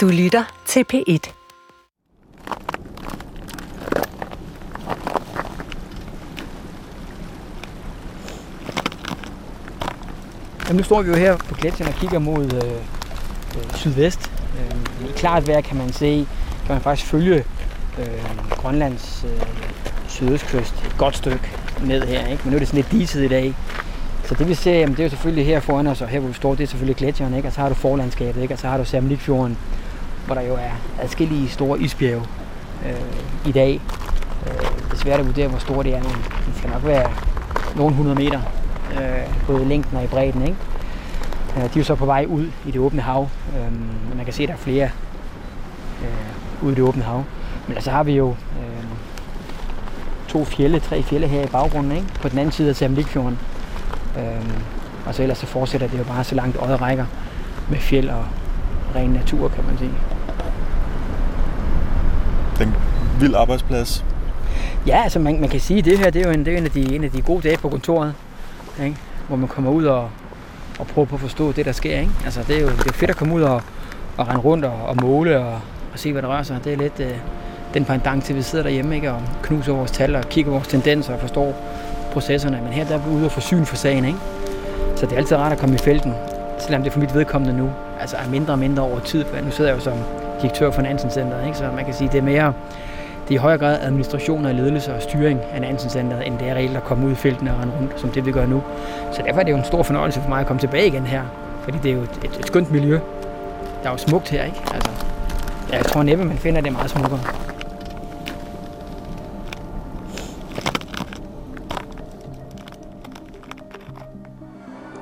Du lytter til P1. Jamen, nu står vi jo her på gletsjeren og kigger mod øh, øh, sydvest. Øh, I klart vejr kan man se, kan man faktisk følge øh, Grønlands øh, sydøstkyst et godt stykke ned her. Ikke? Men nu er det sådan lidt diset i dag. Så det vi ser, jamen, det er jo selvfølgelig her foran os, og her hvor vi står, det er selvfølgelig gletsjeren, ikke? og så har du forlandskabet, ikke? og så har du Samlikfjorden, hvor der jo er adskillige store isbjerge øh, i dag. Øh, det er svært at vurdere, hvor store det er, men det skal nok være nogle hundrede meter, øh, både i længden og i bredden. Ikke? Øh, de er jo så på vej ud i det åbne hav, øh, men man kan se, at der er flere øh, ude i det åbne hav. Men så har vi jo øh, to fjelle, tre fjelle her i baggrunden, ikke? på den anden side af Samlikfjorden. Øh, og så ellers så fortsætter det jo bare så langt øjet rækker med fjeld og ren natur, kan man sige. Den vild arbejdsplads. Ja, altså man, man kan sige, at det her det er jo en, det er en, af de, en af de gode dage på kontoret, ikke? hvor man kommer ud og, og prøver på at forstå det, der sker. Ikke? Altså, det, er jo, det er fedt at komme ud og, og rende rundt og, og måle og, og se, hvad der rører sig. Det er lidt øh, den pendant til, at vi sidder derhjemme ikke? og knuser vores tal og kigger vores tendenser og forstår processerne. Men her der er vi ude og forsyne for sagen. Ikke? Så det er altid rart at komme i felten, selvom det for mit vedkommende nu altså er mindre og mindre over tid. For nu sidder jeg jo som direktør for Nansen Centeret, ikke? så man kan sige, det er mere det er i højere grad administration og ledelse og styring af Nansen Centeret, end det er reelt at komme ud i felten og rende rundt, som det vi gør nu. Så derfor er det jo en stor fornøjelse for mig at komme tilbage igen her, fordi det er jo et, et, et skønt miljø. Der er jo smukt her, ikke? Altså, jeg tror næppe, man finder det meget smukkere.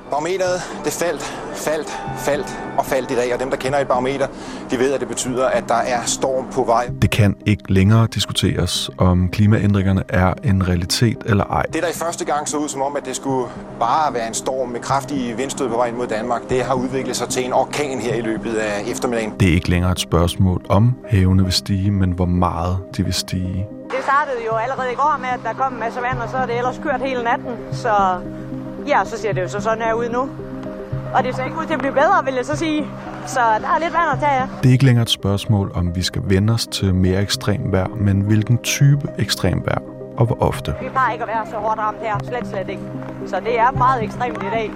Barometeret, det faldt, faldt, faldt og faldt i dag, og dem, der kender et barometer, de ved, at det betyder, at der er storm på vej. Det kan ikke længere diskuteres, om klimaændringerne er en realitet eller ej. Det, der i første gang så ud som om, at det skulle bare være en storm med kraftige vindstød på vej ind mod Danmark, det har udviklet sig til en orkan her i løbet af eftermiddagen. Det er ikke længere et spørgsmål om havene vil stige, men hvor meget de vil stige. Det startede jo allerede i går med, at der kom en masse vand, og så er det ellers kørt hele natten. Så ja, så ser det jo så sådan her ud nu. Og det ser ikke ud til at blive bedre, vil jeg så sige. Så der er lidt vand at tage af. Det er ikke længere et spørgsmål, om vi skal vende os til mere ekstrem vejr, men hvilken type ekstrem vejr og hvor ofte. Vi plejer ikke at være så hårdt ramt her, slet slet ikke. Så det er meget ekstremt i dag.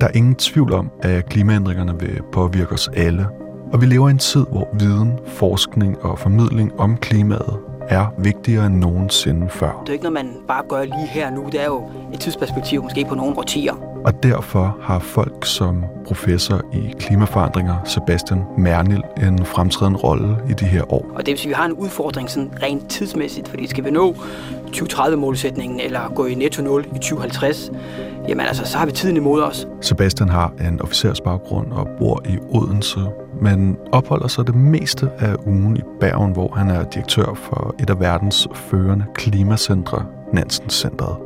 Der er ingen tvivl om, at klimaændringerne vil påvirke os alle. Og vi lever i en tid, hvor viden, forskning og formidling om klimaet er vigtigere end nogensinde før. Det er ikke noget, man bare gør lige her nu. Det er jo et tidsperspektiv, måske på nogle årtier. Og derfor har folk som professor i klimaforandringer, Sebastian Mernil, en fremtrædende rolle i de her år. Og det vil sige, at vi har en udfordring sådan rent tidsmæssigt, fordi skal vi nå 2030-målsætningen eller gå i netto 0 i 2050, jamen altså, så har vi tiden imod os. Sebastian har en officersbaggrund og bor i Odense, men opholder sig det meste af ugen i Bergen, hvor han er direktør for et af verdens førende klimacentre, Nansen Centret.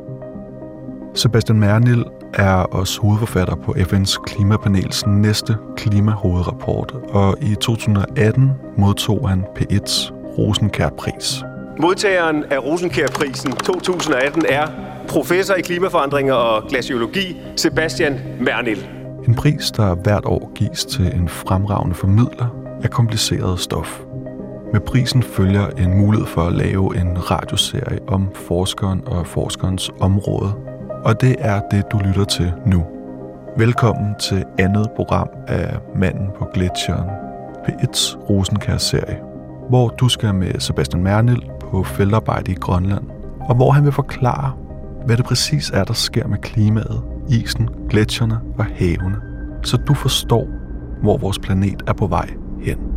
Sebastian Mernil er også hovedforfatter på FN's klimapanels næste klimahovedrapport, og i 2018 modtog han P1's Rosenkærpris. Modtageren af Rosenkær-prisen 2018 er professor i klimaforandringer og glaciologi, Sebastian Mernil. En pris, der hvert år gives til en fremragende formidler af kompliceret stof. Med prisen følger en mulighed for at lave en radioserie om forskeren og forskerens område. Og det er det, du lytter til nu. Velkommen til andet program af Manden på Gletsjeren, P1's Rosenkær-serie, hvor du skal med Sebastian Mernil på feltarbejde i Grønland, og hvor han vil forklare, hvad det præcis er, der sker med klimaet, isen, gletsjerne og havene, så du forstår, hvor vores planet er på vej hen.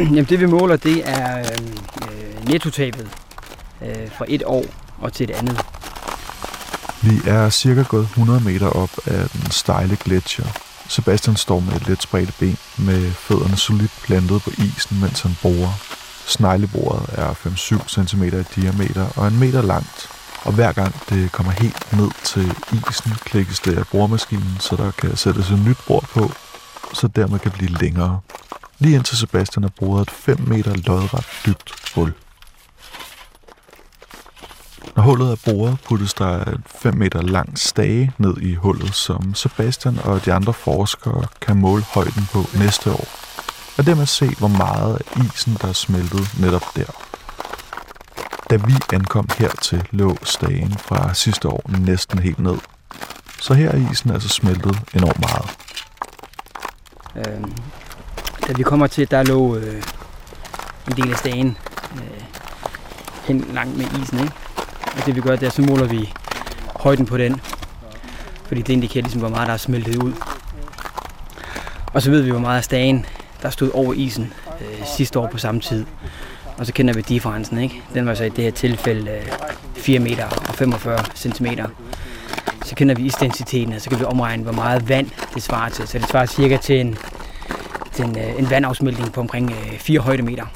Jamen det vi måler, det er øhm, øh, nettotabet øh, fra et år og til et andet. Vi er cirka gået 100 meter op af den stejle gletsjer. Sebastian står med et let spredte ben med fødderne solidt plantet på isen, mens han borer. Sneglebordet er 5-7 cm i diameter og en meter langt. Og hver gang det kommer helt ned til isen, klikkes det af boremaskinen, så der kan sættes et nyt bord på, så dermed kan blive længere. Lige indtil Sebastian har boret et 5 meter lodret dybt hul. Når hullet er boret, puttes der en 5 meter lang stage ned i hullet, som Sebastian og de andre forskere kan måle højden på næste år. Og dermed se, hvor meget af isen, der er smeltet netop der. Da vi ankom hertil, lå stagen fra sidste år næsten helt ned. Så her er isen altså smeltet enormt meget. Øh, da vi kommer til, der lå øh, en del af stagen øh, hen langt med isen. Ikke? Og det vi gør, det er, så måler vi højden på den. Fordi det indikerer ligesom, hvor meget der er smeltet ud. Og så ved vi, hvor meget af stagen, der stod over isen øh, sidste år på samme tid. Og så kender vi differencen, ikke? Den var så i det her tilfælde øh, 4 meter og 45 cm. Så kender vi isdensiteten, og så altså kan vi omregne, hvor meget vand det svarer til. Så det svarer cirka til en, en, øh, en vandafsmeltning på omkring øh, 4 højdemeter.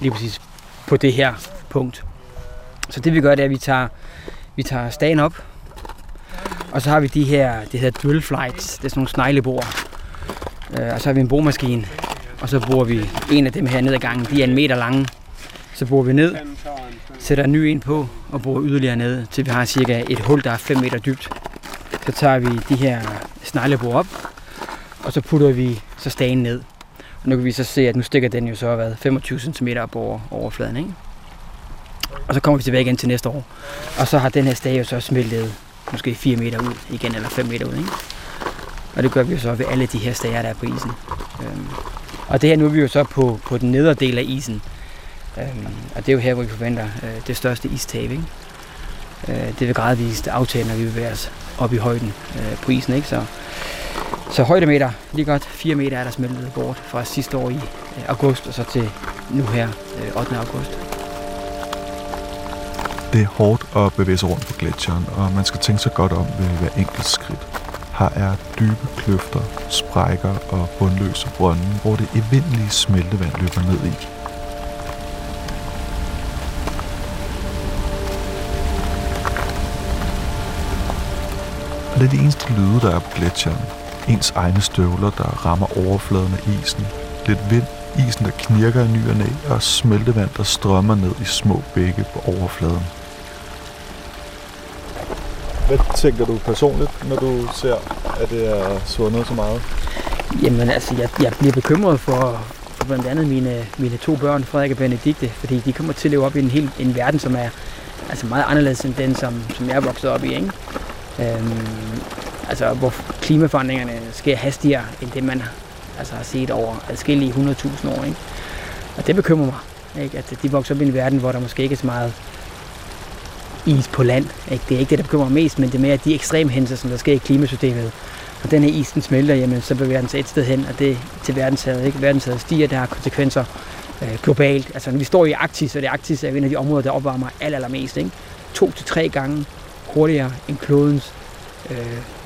Lige præcis på det her punkt. Så det vi gør, det er, at vi tager, vi tager stagen op, og så har vi de her, det hedder drill flights, det er sådan nogle sneglebord. Øh, og så har vi en boremaskine, og så bruger vi en af dem her ned ad gangen. De er en meter lange. Så borer vi ned, sætter en ny en på og borer yderligere ned, til vi har cirka et hul, der er 5 meter dybt. Så tager vi de her sneglebord op, og så putter vi så stagen ned. Og nu kan vi så se, at nu stikker den jo så hvad, 25 cm op over overfladen. Ikke? Og så kommer vi tilbage igen til næste år. Og så har den her stage jo så smeltet måske 4 meter ud igen, eller 5 meter ud. Ikke? Og det gør vi jo så ved alle de her stager, der er på isen. Øhm, og det her nu er vi jo så på, på den nedre del af isen. Øhm, og det er jo her, hvor vi forventer øh, det største istab. Ikke? Øh, det vil gradvist aftage, når vi bevæger os op i højden øh, på isen. Ikke? Så, så højdemeter, lige godt 4 meter er der smeltet bort fra sidste år i øh, august, og så til nu her øh, 8. august. Det er hårdt at bevæge sig rundt på gletsjeren, og man skal tænke sig godt om ved hver enkelt skridt. Her er dybe kløfter, sprækker og bundløse brønde, hvor det evindelige smeltevand løber ned i. Og det er de eneste lyde, der er på gletsjeren. Ens egne støvler, der rammer overfladen af isen. Lidt vind, isen, der knirker i ny og næ, og smeltevand, der strømmer ned i små bække på overfladen. Hvad tænker du personligt, når du ser, at det er svundet så meget? Jamen altså, jeg, jeg bliver bekymret for, for blandt andet mine, mine to børn, Frederik og Benedikte, fordi de kommer til at leve op i en, helt, en verden, som er altså meget anderledes end den, som, som jeg er vokset op i. Ikke? Øhm, altså, hvor klimaforandringerne sker hastigere end det, man altså, har set over adskillige 100.000 år. Ikke? Og det bekymrer mig, ikke? at de vokser op i en verden, hvor der måske ikke er så meget is på land. Ikke? Det er ikke det, der bekymrer mig mest, men det er mere de ekstreme hændelser, som der sker i klimasystemet. Og den her is, den smelter, jamen, så bevæger den sig et sted hen, og det til verdenshavet. Ikke? Verdenshavet stiger, det har konsekvenser øh, globalt. Altså, når vi står i Arktis, og det Arktis er en af de områder, der opvarmer aller, allermest. Ikke? To til tre gange hurtigere end klodens øh,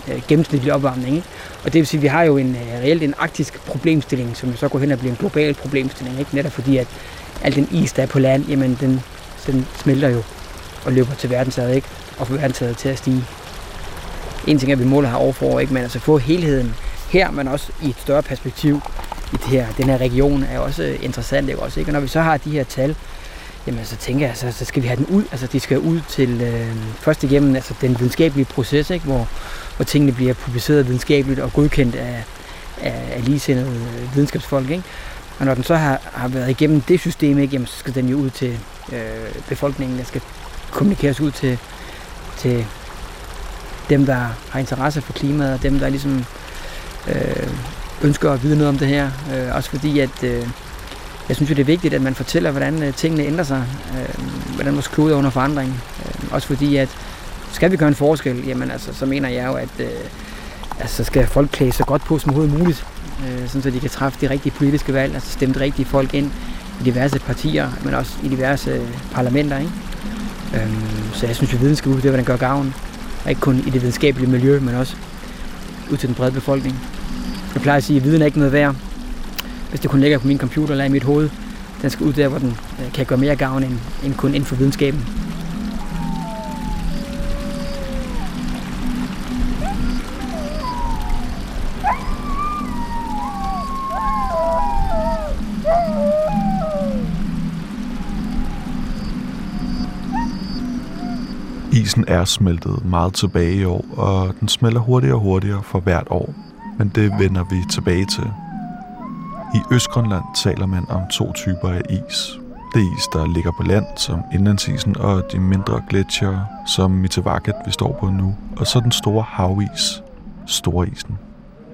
øh, gennemsnitlige opvarmning. Ikke? Og det vil sige, at vi har jo en øh, reelt en arktisk problemstilling, som så går hen og bliver en global problemstilling. Ikke? Netop fordi, at al den is, der er på land, jamen, den, den smelter jo og løber til verdenshavet, ikke? og får verdenshavet til at stige. En ting er, at vi måler her overfor, ikke? men altså få helheden her, men også i et større perspektiv i det her, den her region, er også øh, interessant. Ikke? Også, ikke? Og når vi så har de her tal, jamen så tænker jeg, så, så skal vi have den ud. Altså de skal ud til øh, først igennem altså, den videnskabelige proces, ikke? Hvor, hvor tingene bliver publiceret videnskabeligt og godkendt af, af, af ligesindede videnskabsfolk. Ikke? Og når den så har, har været igennem det system, ikke? Jamen, så skal den jo ud til øh, befolkningen, der skal kommunikeres ud til, til dem, der har interesse for klimaet, og dem, der ligesom øh, ønsker at vide noget om det her. Øh, også fordi, at øh, jeg synes jo, det er vigtigt, at man fortæller, hvordan øh, tingene ændrer sig, øh, hvordan vores klode er under forandring. Øh, også fordi, at skal vi gøre en forskel, jamen altså, så mener jeg jo, at øh, altså, skal folk klæde så godt på som overhovedet muligt, øh, sådan så de kan træffe de rigtige politiske valg, altså stemme de rigtige folk ind i diverse partier, men også i diverse øh, parlamenter. Ikke? Øhm, så jeg synes, at viden skal ud, det er, hvad den gør gavn. Og ikke kun i det videnskabelige miljø, men også ud til den brede befolkning. Jeg plejer at sige, at viden er ikke noget værd, hvis det kun ligger på min computer eller i mit hoved. Den skal ud der, hvor den øh, kan gøre mere gavn end, end kun inden for videnskaben. Isen er smeltet meget tilbage i år, og den smelter hurtigere og hurtigere for hvert år. Men det vender vi tilbage til. I Østgrønland taler man om to typer af is. Det is, der ligger på land, som indlandsisen, og de mindre gletsjer, som Mittevaket, vi står på nu, og så den store havis, Storisen.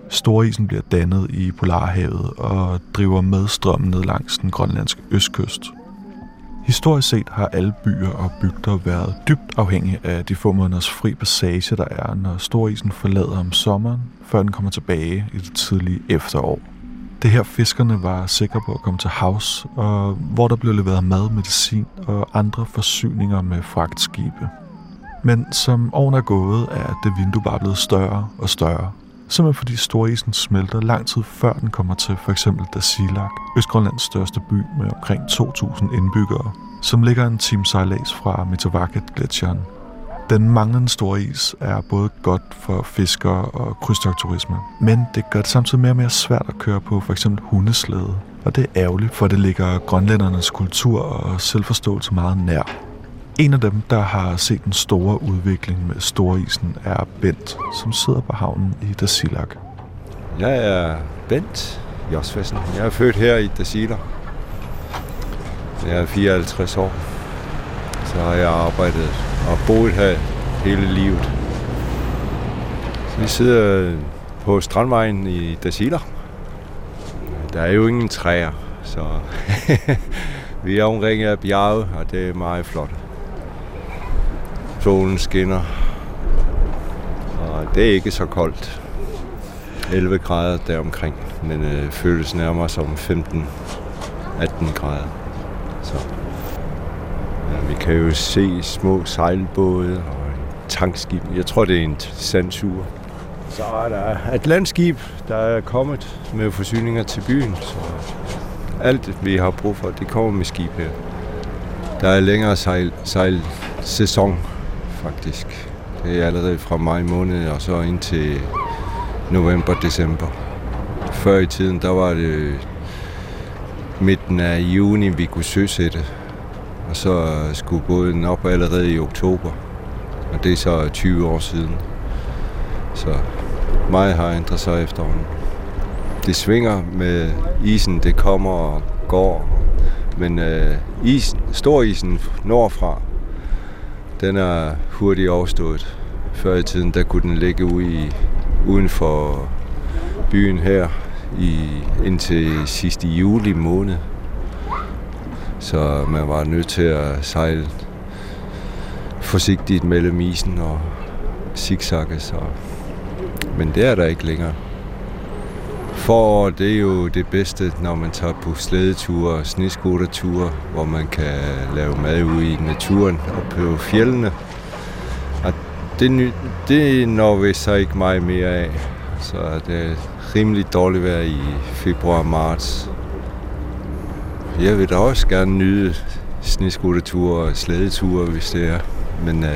Storisen bliver dannet i Polarhavet og driver med strømmen ned langs den grønlandske østkyst. Historisk set har alle byer og bygder været dybt afhængige af de få måneders fri passage, der er, når storisen forlader om sommeren, før den kommer tilbage i det tidlige efterår. Det her fiskerne var sikre på at komme til havs, og hvor der blev leveret mad, medicin og andre forsyninger med fragtskibe. Men som årene er gået, er det vindue bare blevet større og større. Simpelthen fordi storisen smelter lang tid før den kommer til for eksempel Dasilak, Østgrønlands største by med omkring 2.000 indbyggere, som ligger en time sejlads fra Mitavaket gletsjeren den manglende store is er både godt for fiskere og krydstogturisme, men det gør det samtidig mere og mere svært at køre på for eksempel hundeslæde. Og det er ærgerligt, for det ligger grønlændernes kultur og selvforståelse meget nær. En af dem, der har set den store udvikling med storisen, er Bent, som sidder på havnen i Dasilak. Jeg er Bent Josvesen. Jeg er født her i Dasilak. Jeg er 54 år. Så har jeg arbejdet og boet her hele livet. Så vi sidder på Strandvejen i Dasilak. Der er jo ingen træer, så vi er omringet af bjerge, og det er meget flot. Solen skinner, og det er ikke så koldt. 11 grader deromkring, men øh, føles nærmere som 15-18 grader. Så Ja, vi kan jo se små sejlbåde og en tankskib. Jeg tror, det er en sandsuger. Så er der et landskib, der er kommet med forsyninger til byen. Så alt, vi har brug for, det kommer med skib her. Der er længere sejl, sæson faktisk. Det er allerede fra maj måned og så ind til november-december. Før i tiden, der var det midten af juni, vi kunne søsætte og så skulle båden op allerede i oktober. Og det er så 20 år siden. Så meget har ændret sig efterhånden. Det svinger med isen, det kommer og går. Men øh, isen, storisen nordfra, den er hurtigt overstået. Før i tiden, der kunne den ligge ude i, uden for byen her i, indtil sidste juli måned. Så man var nødt til at sejle forsigtigt mellem isen og zigzagge. Så. Men det er der ikke længere. Forår, det er jo det bedste, når man tager på slædeture og sneskuterture, hvor man kan lave mad ude i naturen og på fjellene. Og det, det når vi så ikke meget mere af. Så det er rimelig dårligt vejr i februar og marts. Jeg vil da også gerne nyde sneskuterture og slædeture, hvis det er. Men uh,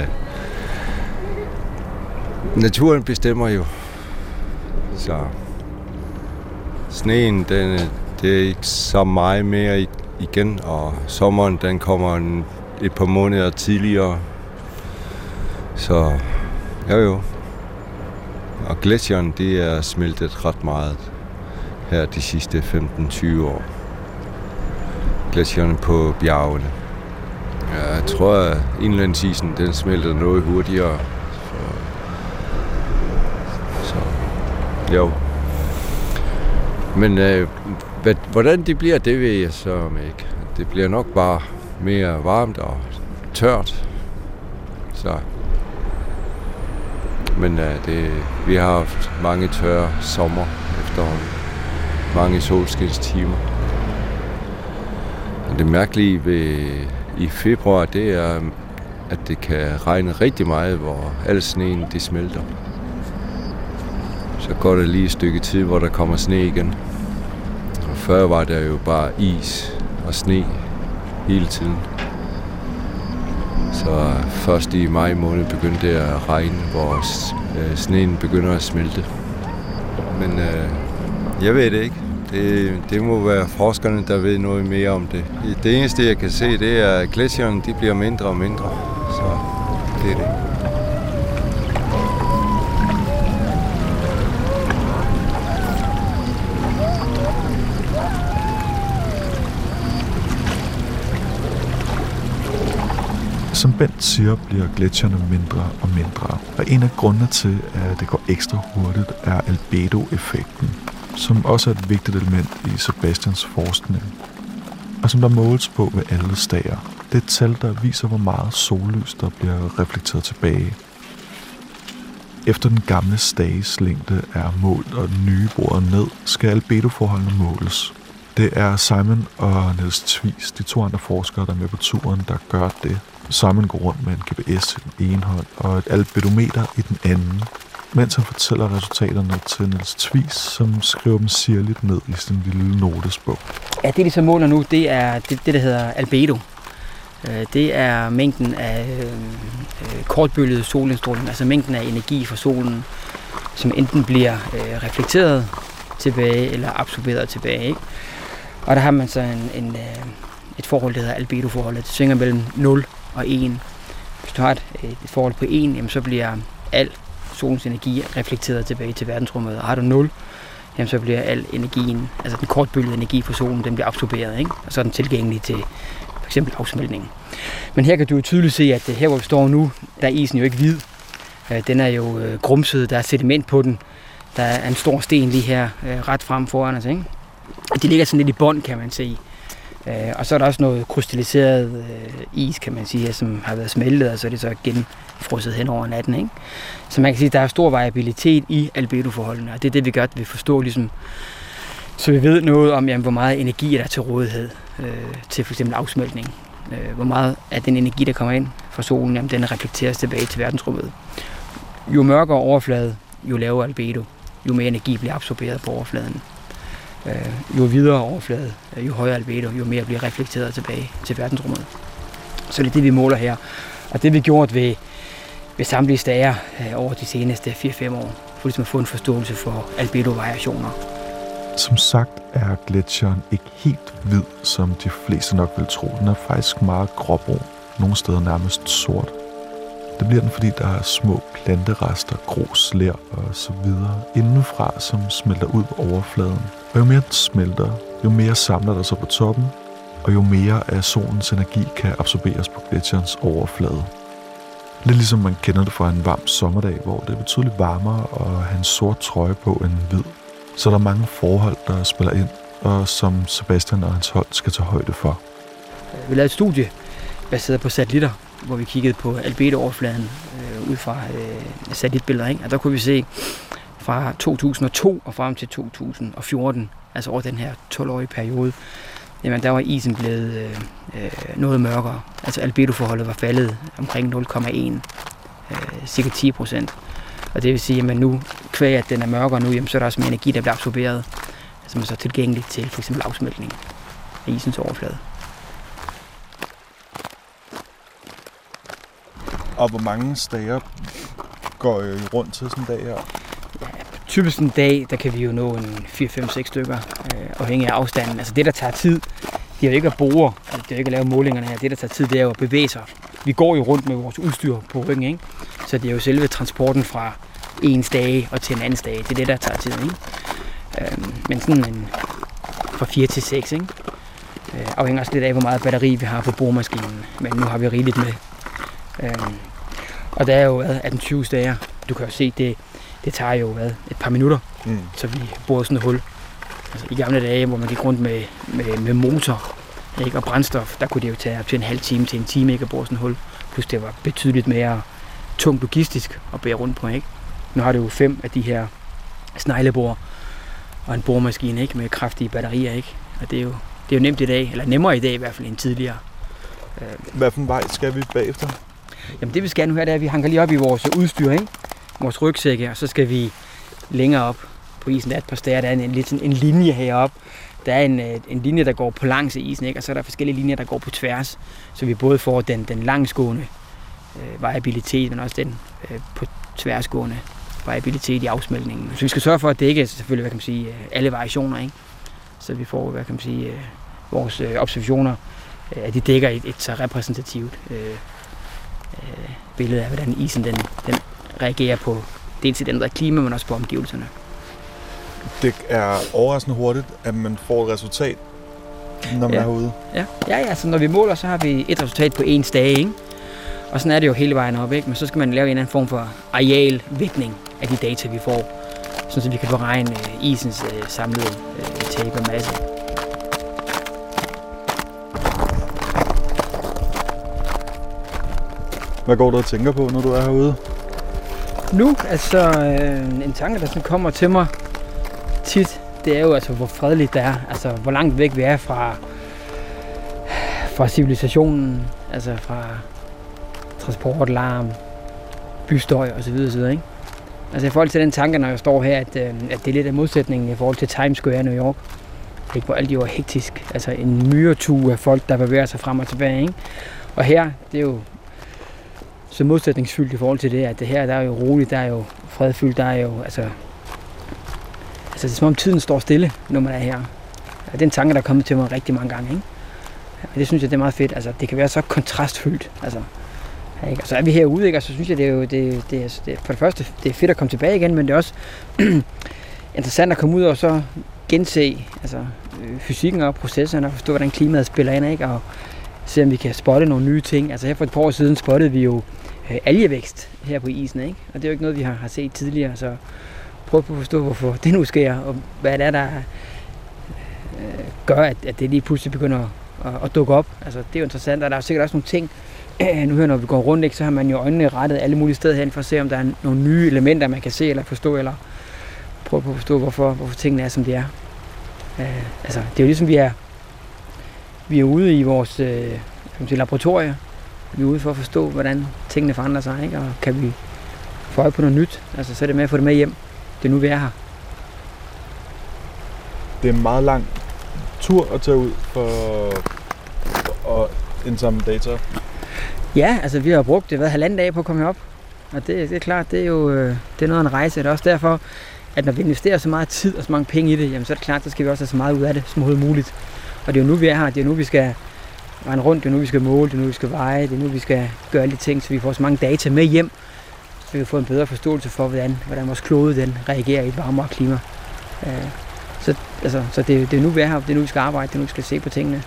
naturen bestemmer jo. Så sneen, den, det er ikke så meget mere igen, og sommeren, den kommer en, et par måneder tidligere. Så jo jo. Og glæsjeren, det er smeltet ret meget her de sidste 15-20 år Glæsjerne på bjergene. Ja, jeg tror, at indlandsisen den smelter noget hurtigere. Så, så jo. Men øh, hvad, hvordan det bliver, det ved jeg så om ikke. Det bliver nok bare mere varmt og tørt. Så. Men øh, det, vi har haft mange tørre sommer efterhånden. Mange solskinstimer. Og Det mærkelige ved i februar, det er, at det kan regne rigtig meget, hvor al sneen de smelter. Så går der lige et stykke tid, hvor der kommer sne igen. Og før var der jo bare is og sne hele tiden. Så øh, først i maj måned begyndte det at regne, hvor øh, sneen begynder at smelte. Men øh, jeg ved det ikke. Det, det må være forskerne, der ved noget mere om det. Det eneste, jeg kan se, det er, at gletsjerne de bliver mindre og mindre. Så det er det. Som Bent siger, bliver gletsjerne mindre og mindre. Og en af grundene til, at det går ekstra hurtigt, er albedo-effekten, som også er et vigtigt element i Sebastians forskning. Og som der måles på ved alle stager. Det er et tal, der viser, hvor meget sollys, der bliver reflekteret tilbage. Efter den gamle stages længde er målt og den nye bordet ned, skal albedoforholdene måles. Det er Simon og Niels Tvis, de to andre forskere, der er med på turen, der gør det. Simon går rundt med en GPS i den ene hånd og et albedometer i den anden, mens han fortæller resultaterne til Niels Tvis, som skriver dem sirligt ned i sin lille notesbog. Ja, det de så måler nu, det er det, det der hedder albedo. Øh, det er mængden af øh, øh, kortbølget solindstråling, altså mængden af energi fra solen, som enten bliver øh, reflekteret tilbage eller absorberet tilbage. Ikke? Og der har man så en, en, øh, et forhold, der hedder albedo-forholdet. Det svinger mellem 0 og 1. Hvis du har et, et forhold på 1, jamen, så bliver al solens energi reflekteret tilbage til verdensrummet. Og har du 0, jamen, så bliver al energien, altså den kortbølgede energi fra solen, den bliver absorberet, ikke? og så er den tilgængelig til for eksempel afsmeltningen. Men her kan du jo tydeligt se, at øh, her hvor vi står nu, der er isen jo ikke hvid. Øh, den er jo øh, grumset, der er sediment på den. Der er en stor sten lige her, ret frem foran os. Ikke? Og de ligger sådan lidt i bånd, kan man se. Øh, Og så er der også noget krystalliseret øh, is, kan man sige, som har været smeltet, og så er det så genfrosset hen over natten. Ikke? Så man kan sige, at der er stor variabilitet i albedoforholdene, og det er det, vi gør, at vi forstår ligesom, så vi ved noget om, jamen, hvor meget energi er der til rådighed øh, til f.eks. afsmeltning. Øh, hvor meget af den energi, der kommer ind fra solen, jamen, den reflekteres tilbage til verdensrummet. Jo mørkere overflade, jo lavere albedo, jo mere energi bliver absorberet på overfladen. Øh, jo videre overflade, øh, jo højere albedo, jo mere bliver reflekteret tilbage til verdensrummet. Så det er det, vi måler her. Og det vi gjort ved, ved samtlige stager øh, over de seneste 4-5 år, for ligesom at få en forståelse for albedo-variationer. Som sagt er gletsjeren ikke helt hvid, som de fleste nok vil tro. Den er faktisk meget gråbrun, nogle steder nærmest sort. Det bliver den, fordi der er små planterester, grus, ler og så videre indenfra, som smelter ud på overfladen. Og jo mere den smelter, jo mere samler der sig på toppen, og jo mere af solens energi kan absorberes på gletsjerens overflade. Lidt ligesom man kender det fra en varm sommerdag, hvor det er betydeligt varmere at have en sort trøje på end hvid. Så der er mange forhold, der spiller ind, og som Sebastian og hans hold skal tage højde for. Vi lavede et studie baseret på satellitter, hvor vi kiggede på albedo-overfladen øh, ud fra øh, satellitbilleder. Ikke? Og der kunne vi se fra 2002 og frem til 2014, altså over den her 12-årige periode, jamen der var isen blevet øh, øh, noget mørkere. Altså albedoforholdet var faldet omkring 0,1, øh, cirka 10 procent. Og det vil sige, at nu, kvæg at den er mørkere nu, jamen, så er der også mere energi, der bliver absorberet, som er så tilgængelig til f.eks. afsmeltning af isens overflade. Og hvor mange stager går I rundt til sådan en dag her? Typisk en dag, der kan vi jo nå en 4-5-6 stykker, øh, afhængig af afstanden. Altså det, der tager tid, det er jo ikke at bore, det er jo ikke at lave målingerne her. Det, der tager tid, det er jo at bevæge sig. Vi går jo rundt med vores udstyr på ryggen, ikke? Så det er jo selve transporten fra en stage og til en anden stage. Det er det, der tager tid, ikke? Øh, men sådan en fra 4 til 6, ikke? Øh, afhænger også lidt af, hvor meget batteri vi har på boremaskinen. Men nu har vi rigeligt med. Øh, og der er jo hvad, 18-20 stager. Du kan jo se, det, det tager jo hvad, et par minutter, Mm. så vi borer sådan et hul. Altså, I gamle dage, hvor man gik rundt med, med, med motor ikke, og brændstof, der kunne det jo tage op til en halv time til en time ikke, at bore sådan et hul. Plus det var betydeligt mere tungt logistisk at bære rundt på. Ikke? Nu har du jo fem af de her sneglebor og en boremaskine ikke, med kraftige batterier. Ikke? Og det er, jo, det er jo nemt i dag, eller nemmere i dag i hvert fald end tidligere. Hvad for en vej skal vi bagefter? Jamen det vi skal nu her, det er, at vi hanker lige op i vores udstyr, ikke? vores rygsække, og så skal vi længere op på isen. Der er et par steder, der er en, lidt sådan en linje heroppe. Der er en, øh, en linje, der går på langs af isen, ikke? og så er der forskellige linjer, der går på tværs, så vi både får den, den langsgående øh, variabilitet, men også den øh, på tværsgående variabilitet i afsmeltningen. Så vi skal sørge for, at det ikke er selvfølgelig, hvad kan man sige, øh, alle variationer, ikke? så vi får, hvad kan man sige, øh, vores observationer, at de dækker et, et så repræsentativt øh, øh, billede af, hvordan isen den, den reagerer på dels et ændret klima, men også på omgivelserne. Det er overraskende hurtigt, at man får et resultat, når man Ja. er herude. Ja, ja, ja så når vi måler, så har vi et resultat på en dag, ikke? Og sådan er det jo hele vejen op, ikke? Men så skal man lave en eller anden form for arealvægtning af de data, vi får, så vi kan beregne øh, isens øh, samlede øh, og masse. Hvad går du og tænker på, når du er herude? Nu, altså øh, en tanke, der sådan kommer til mig tit, det er jo altså, hvor fredeligt det er. Altså, hvor langt væk vi er fra, fra civilisationen, altså fra transport, larm, bystøj osv. osv. Ikke? Altså i forhold til den tanke, når jeg står her, at, øh, at det er lidt af modsætningen i forhold til Times Square i New York. Ikke, hvor alt jo er hektisk. Altså en myretue af folk, der bevæger sig frem og tilbage. Ikke? Og her, det er jo så modsætningsfyldt i forhold til det, at det her, der er jo roligt, der er jo fredfyldt, der er jo, altså, altså det er som om tiden står stille, når man er her. Ja, det er en tanke, der er kommet til mig rigtig mange gange, ikke? Ja, og det synes jeg, det er meget fedt. Altså, det kan være så kontrastfyldt. Altså, ja, ikke? Og så er vi herude, ikke? Og så synes jeg, det er jo, det, det, er, det, for det første, det er fedt at komme tilbage igen, men det er også interessant at komme ud og så gense altså, øh, fysikken og processerne og forstå, hvordan klimaet spiller ind, ikke? Og se, om vi kan spotte nogle nye ting. Altså her for et par år siden spottede vi jo øh, algevækst her på isen, ikke? Og det er jo ikke noget, vi har, har set tidligere, så prøv at forstå, hvorfor det nu sker, og hvad det er, der øh, gør, at, at det lige pludselig begynder at, at dukke op. Altså, det er jo interessant, og der er sikkert også nogle ting, øh, nu her, når vi går rundt, ikke, så har man jo øjnene rettet alle mulige steder hen for at se, om der er nogle nye elementer, man kan se eller forstå, eller prøve at forstå, hvorfor, hvorfor tingene er, som de er. Øh, altså, det er jo ligesom, vi er, vi er ude i vores øh, sige, laboratorie. Vi er ude for at forstå, hvordan tingene forandrer sig, ikke? og kan vi få øje på noget nyt, altså så er det med at få det med hjem. Det er nu, vi er her. Det er en meget lang tur at tage ud for at indsamle data. Ja, altså vi har brugt det, hvad, halvanden dag på at komme herop. Og det, det er klart, det er jo øh, det er noget af en rejse. Det er også derfor, at når vi investerer så meget tid og så mange penge i det, jamen så er det klart, så skal vi også have så meget ud af det som overhovedet muligt. Og det er jo nu, vi er her. Det er nu, vi skal rende rundt. Det er nu, vi skal måle. Det er nu, vi skal veje. Det er nu, vi skal gøre alle de ting, så vi får så mange data med hjem, så vi kan få en bedre forståelse for, hvordan, hvordan vores klode den reagerer i et varmere klima. Øh, så altså, så det, det er nu, vi er her. Det er nu, vi skal arbejde. Det er nu, vi skal se på tingene.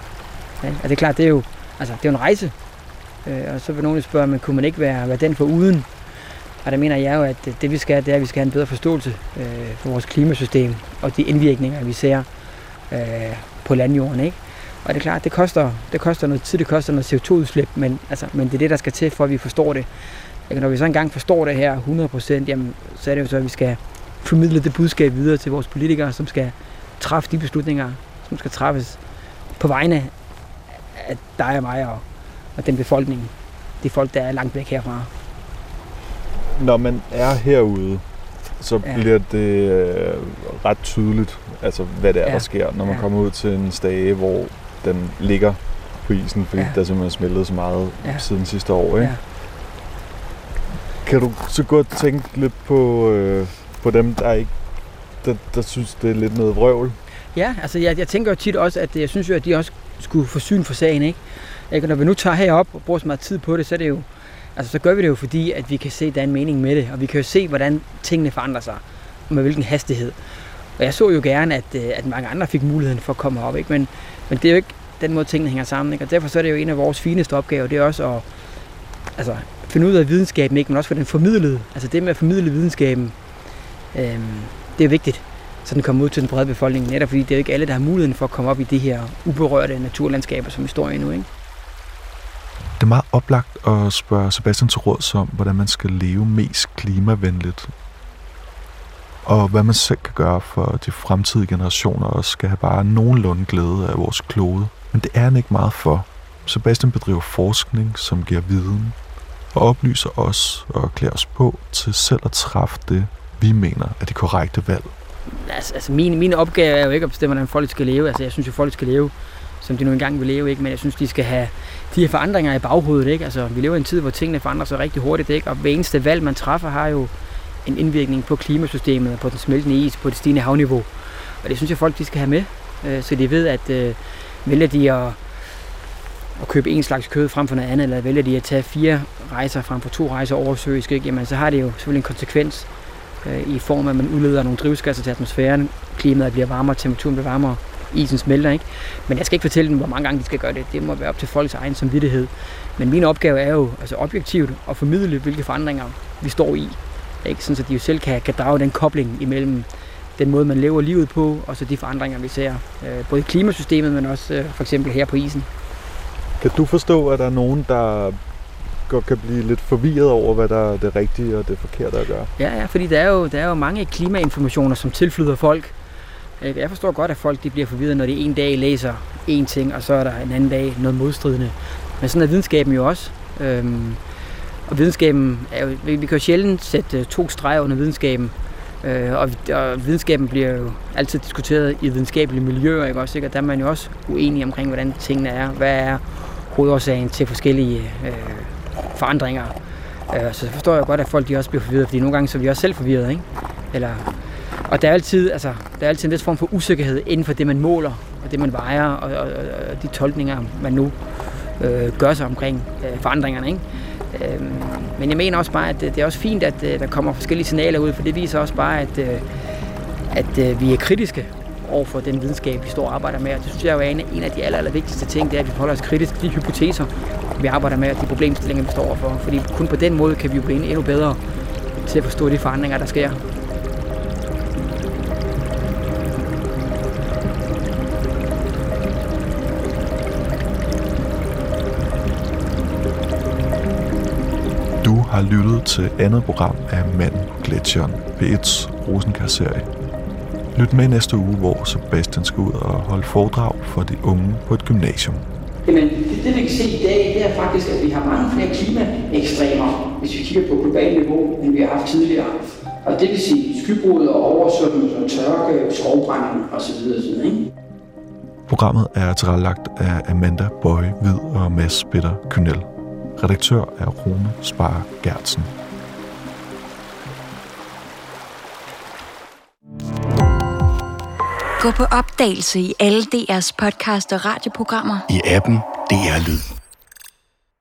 Ja, og det er klart, det er jo, altså, det er jo en rejse. Øh, og så vil nogen spørge, men kunne man ikke være, være den for uden? Og der mener jeg jo, at det, det vi skal, det er, at vi skal have en bedre forståelse øh, for vores klimasystem og de indvirkninger, vi ser øh, på landjorden. Ikke? Og det er klart, det koster, det koster noget tid, det koster noget CO2-udslip, men, altså, men det er det, der skal til, for at vi forstår det. Ikke? Når vi så engang forstår det her 100%, jamen, så er det jo så, at vi skal formidle det budskab videre til vores politikere, som skal træffe de beslutninger, som skal træffes på vegne af dig og mig og, og den befolkning, de folk, der er langt væk herfra. Når man er herude, så Ja. bliver det øh, ret tydeligt, altså hvad det er, Ja. der sker, når man Ja. kommer ud til en stage, hvor den ligger på isen, fordi Ja. der simpelthen smeltet så meget Ja. siden sidste år. Ikke? Ja. Kan du så godt tænke lidt på, øh, på dem, der ikke der, der synes, det er lidt noget vrøvl? Ja, altså jeg, jeg tænker jo tit også, at jeg synes jo, at de også skulle få syn for sagen, ikke? ikke? Og når vi nu tager herop og bruger så meget tid på det, så er det jo, altså så gør vi det jo fordi, at vi kan se, at der er en mening med det, og vi kan jo se, hvordan tingene forandrer sig, og med hvilken hastighed. Og jeg så jo gerne, at, øh, at mange andre fik muligheden for at komme herop, ikke? Men, men det er jo ikke den måde, tingene hænger sammen, ikke? Og derfor så er det jo en af vores fineste opgaver, det er også at altså, finde ud af videnskaben, ikke? men også få den formidlet. Altså det med at formidle videnskaben, øhm, det er vigtigt så den kommer ud til den brede befolkning, netop fordi det er jo ikke alle, der har muligheden for at komme op i de her uberørte naturlandskaber, som vi står i nu. Ikke? Det er meget oplagt at spørge Sebastian til råds om, hvordan man skal leve mest klimavenligt. Og hvad man selv kan gøre for at de fremtidige generationer også skal have bare nogenlunde glæde af vores klode. Men det er han ikke meget for. Sebastian bedriver forskning, som giver viden, og oplyser os og klæder os på til selv at træffe det, vi mener er det korrekte valg. Altså, altså min, min opgave er jo ikke at bestemme, hvordan folk skal leve. Altså, jeg synes jo, folk skal leve, som de nu engang vil leve, ikke? men jeg synes, de skal have de her forandringer i baghovedet. Ikke? Altså, vi lever i en tid, hvor tingene forandrer sig rigtig hurtigt, ikke? og hver eneste valg, man træffer, har jo en indvirkning på klimasystemet, på den smeltende is, på det stigende havniveau. Og det synes jeg, folk de skal have med, øh, så de ved, at øh, vælger de at at købe en slags kød frem for noget andet, eller vælger de at tage fire rejser frem for to rejser oversøisk, ikke? Jamen, så har det jo selvfølgelig en konsekvens øh, i form af, at man udleder nogle drivhusgasser til atmosfæren, klimaet bliver varmere, temperaturen bliver varmere, isen smelter, ikke? Men jeg skal ikke fortælle dem, hvor mange gange de skal gøre det. Det må være op til folks egen samvittighed. Men min opgave er jo altså objektivt at formidle, hvilke forandringer vi står i. Ikke? Sådan, så de jo selv kan, kan drage den kobling imellem den måde, man lever livet på, og så de forandringer, vi ser. Øh, både i klimasystemet, men også øh, for eksempel her på isen. Kan du forstå, at der er nogen, der godt kan blive lidt forvirret over, hvad der er det rigtige og det forkerte at gøre? Ja, ja fordi der er, jo, der er jo mange klimainformationer, som tilflyder folk. Øh, jeg forstår godt, at folk de bliver forvirret, når de en dag læser en ting, og så er der en anden dag noget modstridende. Men sådan er videnskaben jo også. Øhm, og videnskaben er jo, vi kan jo sjældent sætte øh, to streger under videnskaben. Øh, og, og videnskaben bliver jo altid diskuteret i videnskabelige miljøer, ikke også? Ikke? Og der er man jo også uenig omkring, hvordan tingene er. Hvad er hovedårsagen til forskellige øh, forandringer? Øh, så forstår jeg godt, at folk de også bliver forvirret, fordi nogle gange så er vi også selv forvirret, ikke? Eller, og der er, altid, altså, der er altid en vis form for usikkerhed inden for det, man måler, og det, man vejer, og, og, og de tolkninger, man nu øh, gør sig omkring øh, forandringerne, ikke? Øh, men jeg mener også bare, at øh, det er også fint, at øh, der kommer forskellige signaler ud, for det viser også bare, at, øh, at øh, vi er kritiske over for den videnskab, vi står og arbejder med. Og det synes jeg jo er en, en af de aller, aller vigtigste ting, det er, at vi forholder os kritisk til de hypoteser, vi arbejder med, og de problemstillinger, vi står overfor. Fordi kun på den måde kan vi jo blive endnu bedre til at forstå de forandringer, der sker. Har lyttet til andet program af Manden på Gletsjeren, P1's Rosenkær-serie. Lyt med næste uge, hvor Sebastian skal ud og holde foredrag for de unge på et gymnasium. Jamen, det, det vi kan se i dag, det er faktisk, at vi har mange flere klimaekstremer, hvis vi kigger på globalt niveau, end vi har haft tidligere. Og det vil sige skybrud og oversvømmelse og tørke, skovbrænding osv. osv. Ikke? Programmet er tilrettelagt af Amanda Bøje Hvid og Mads Bitter Kynel. Redaktør er Rune Spar Gertsen. Gå på opdagelse i alle DR's podcast og radioprogrammer. I appen DR Lyd.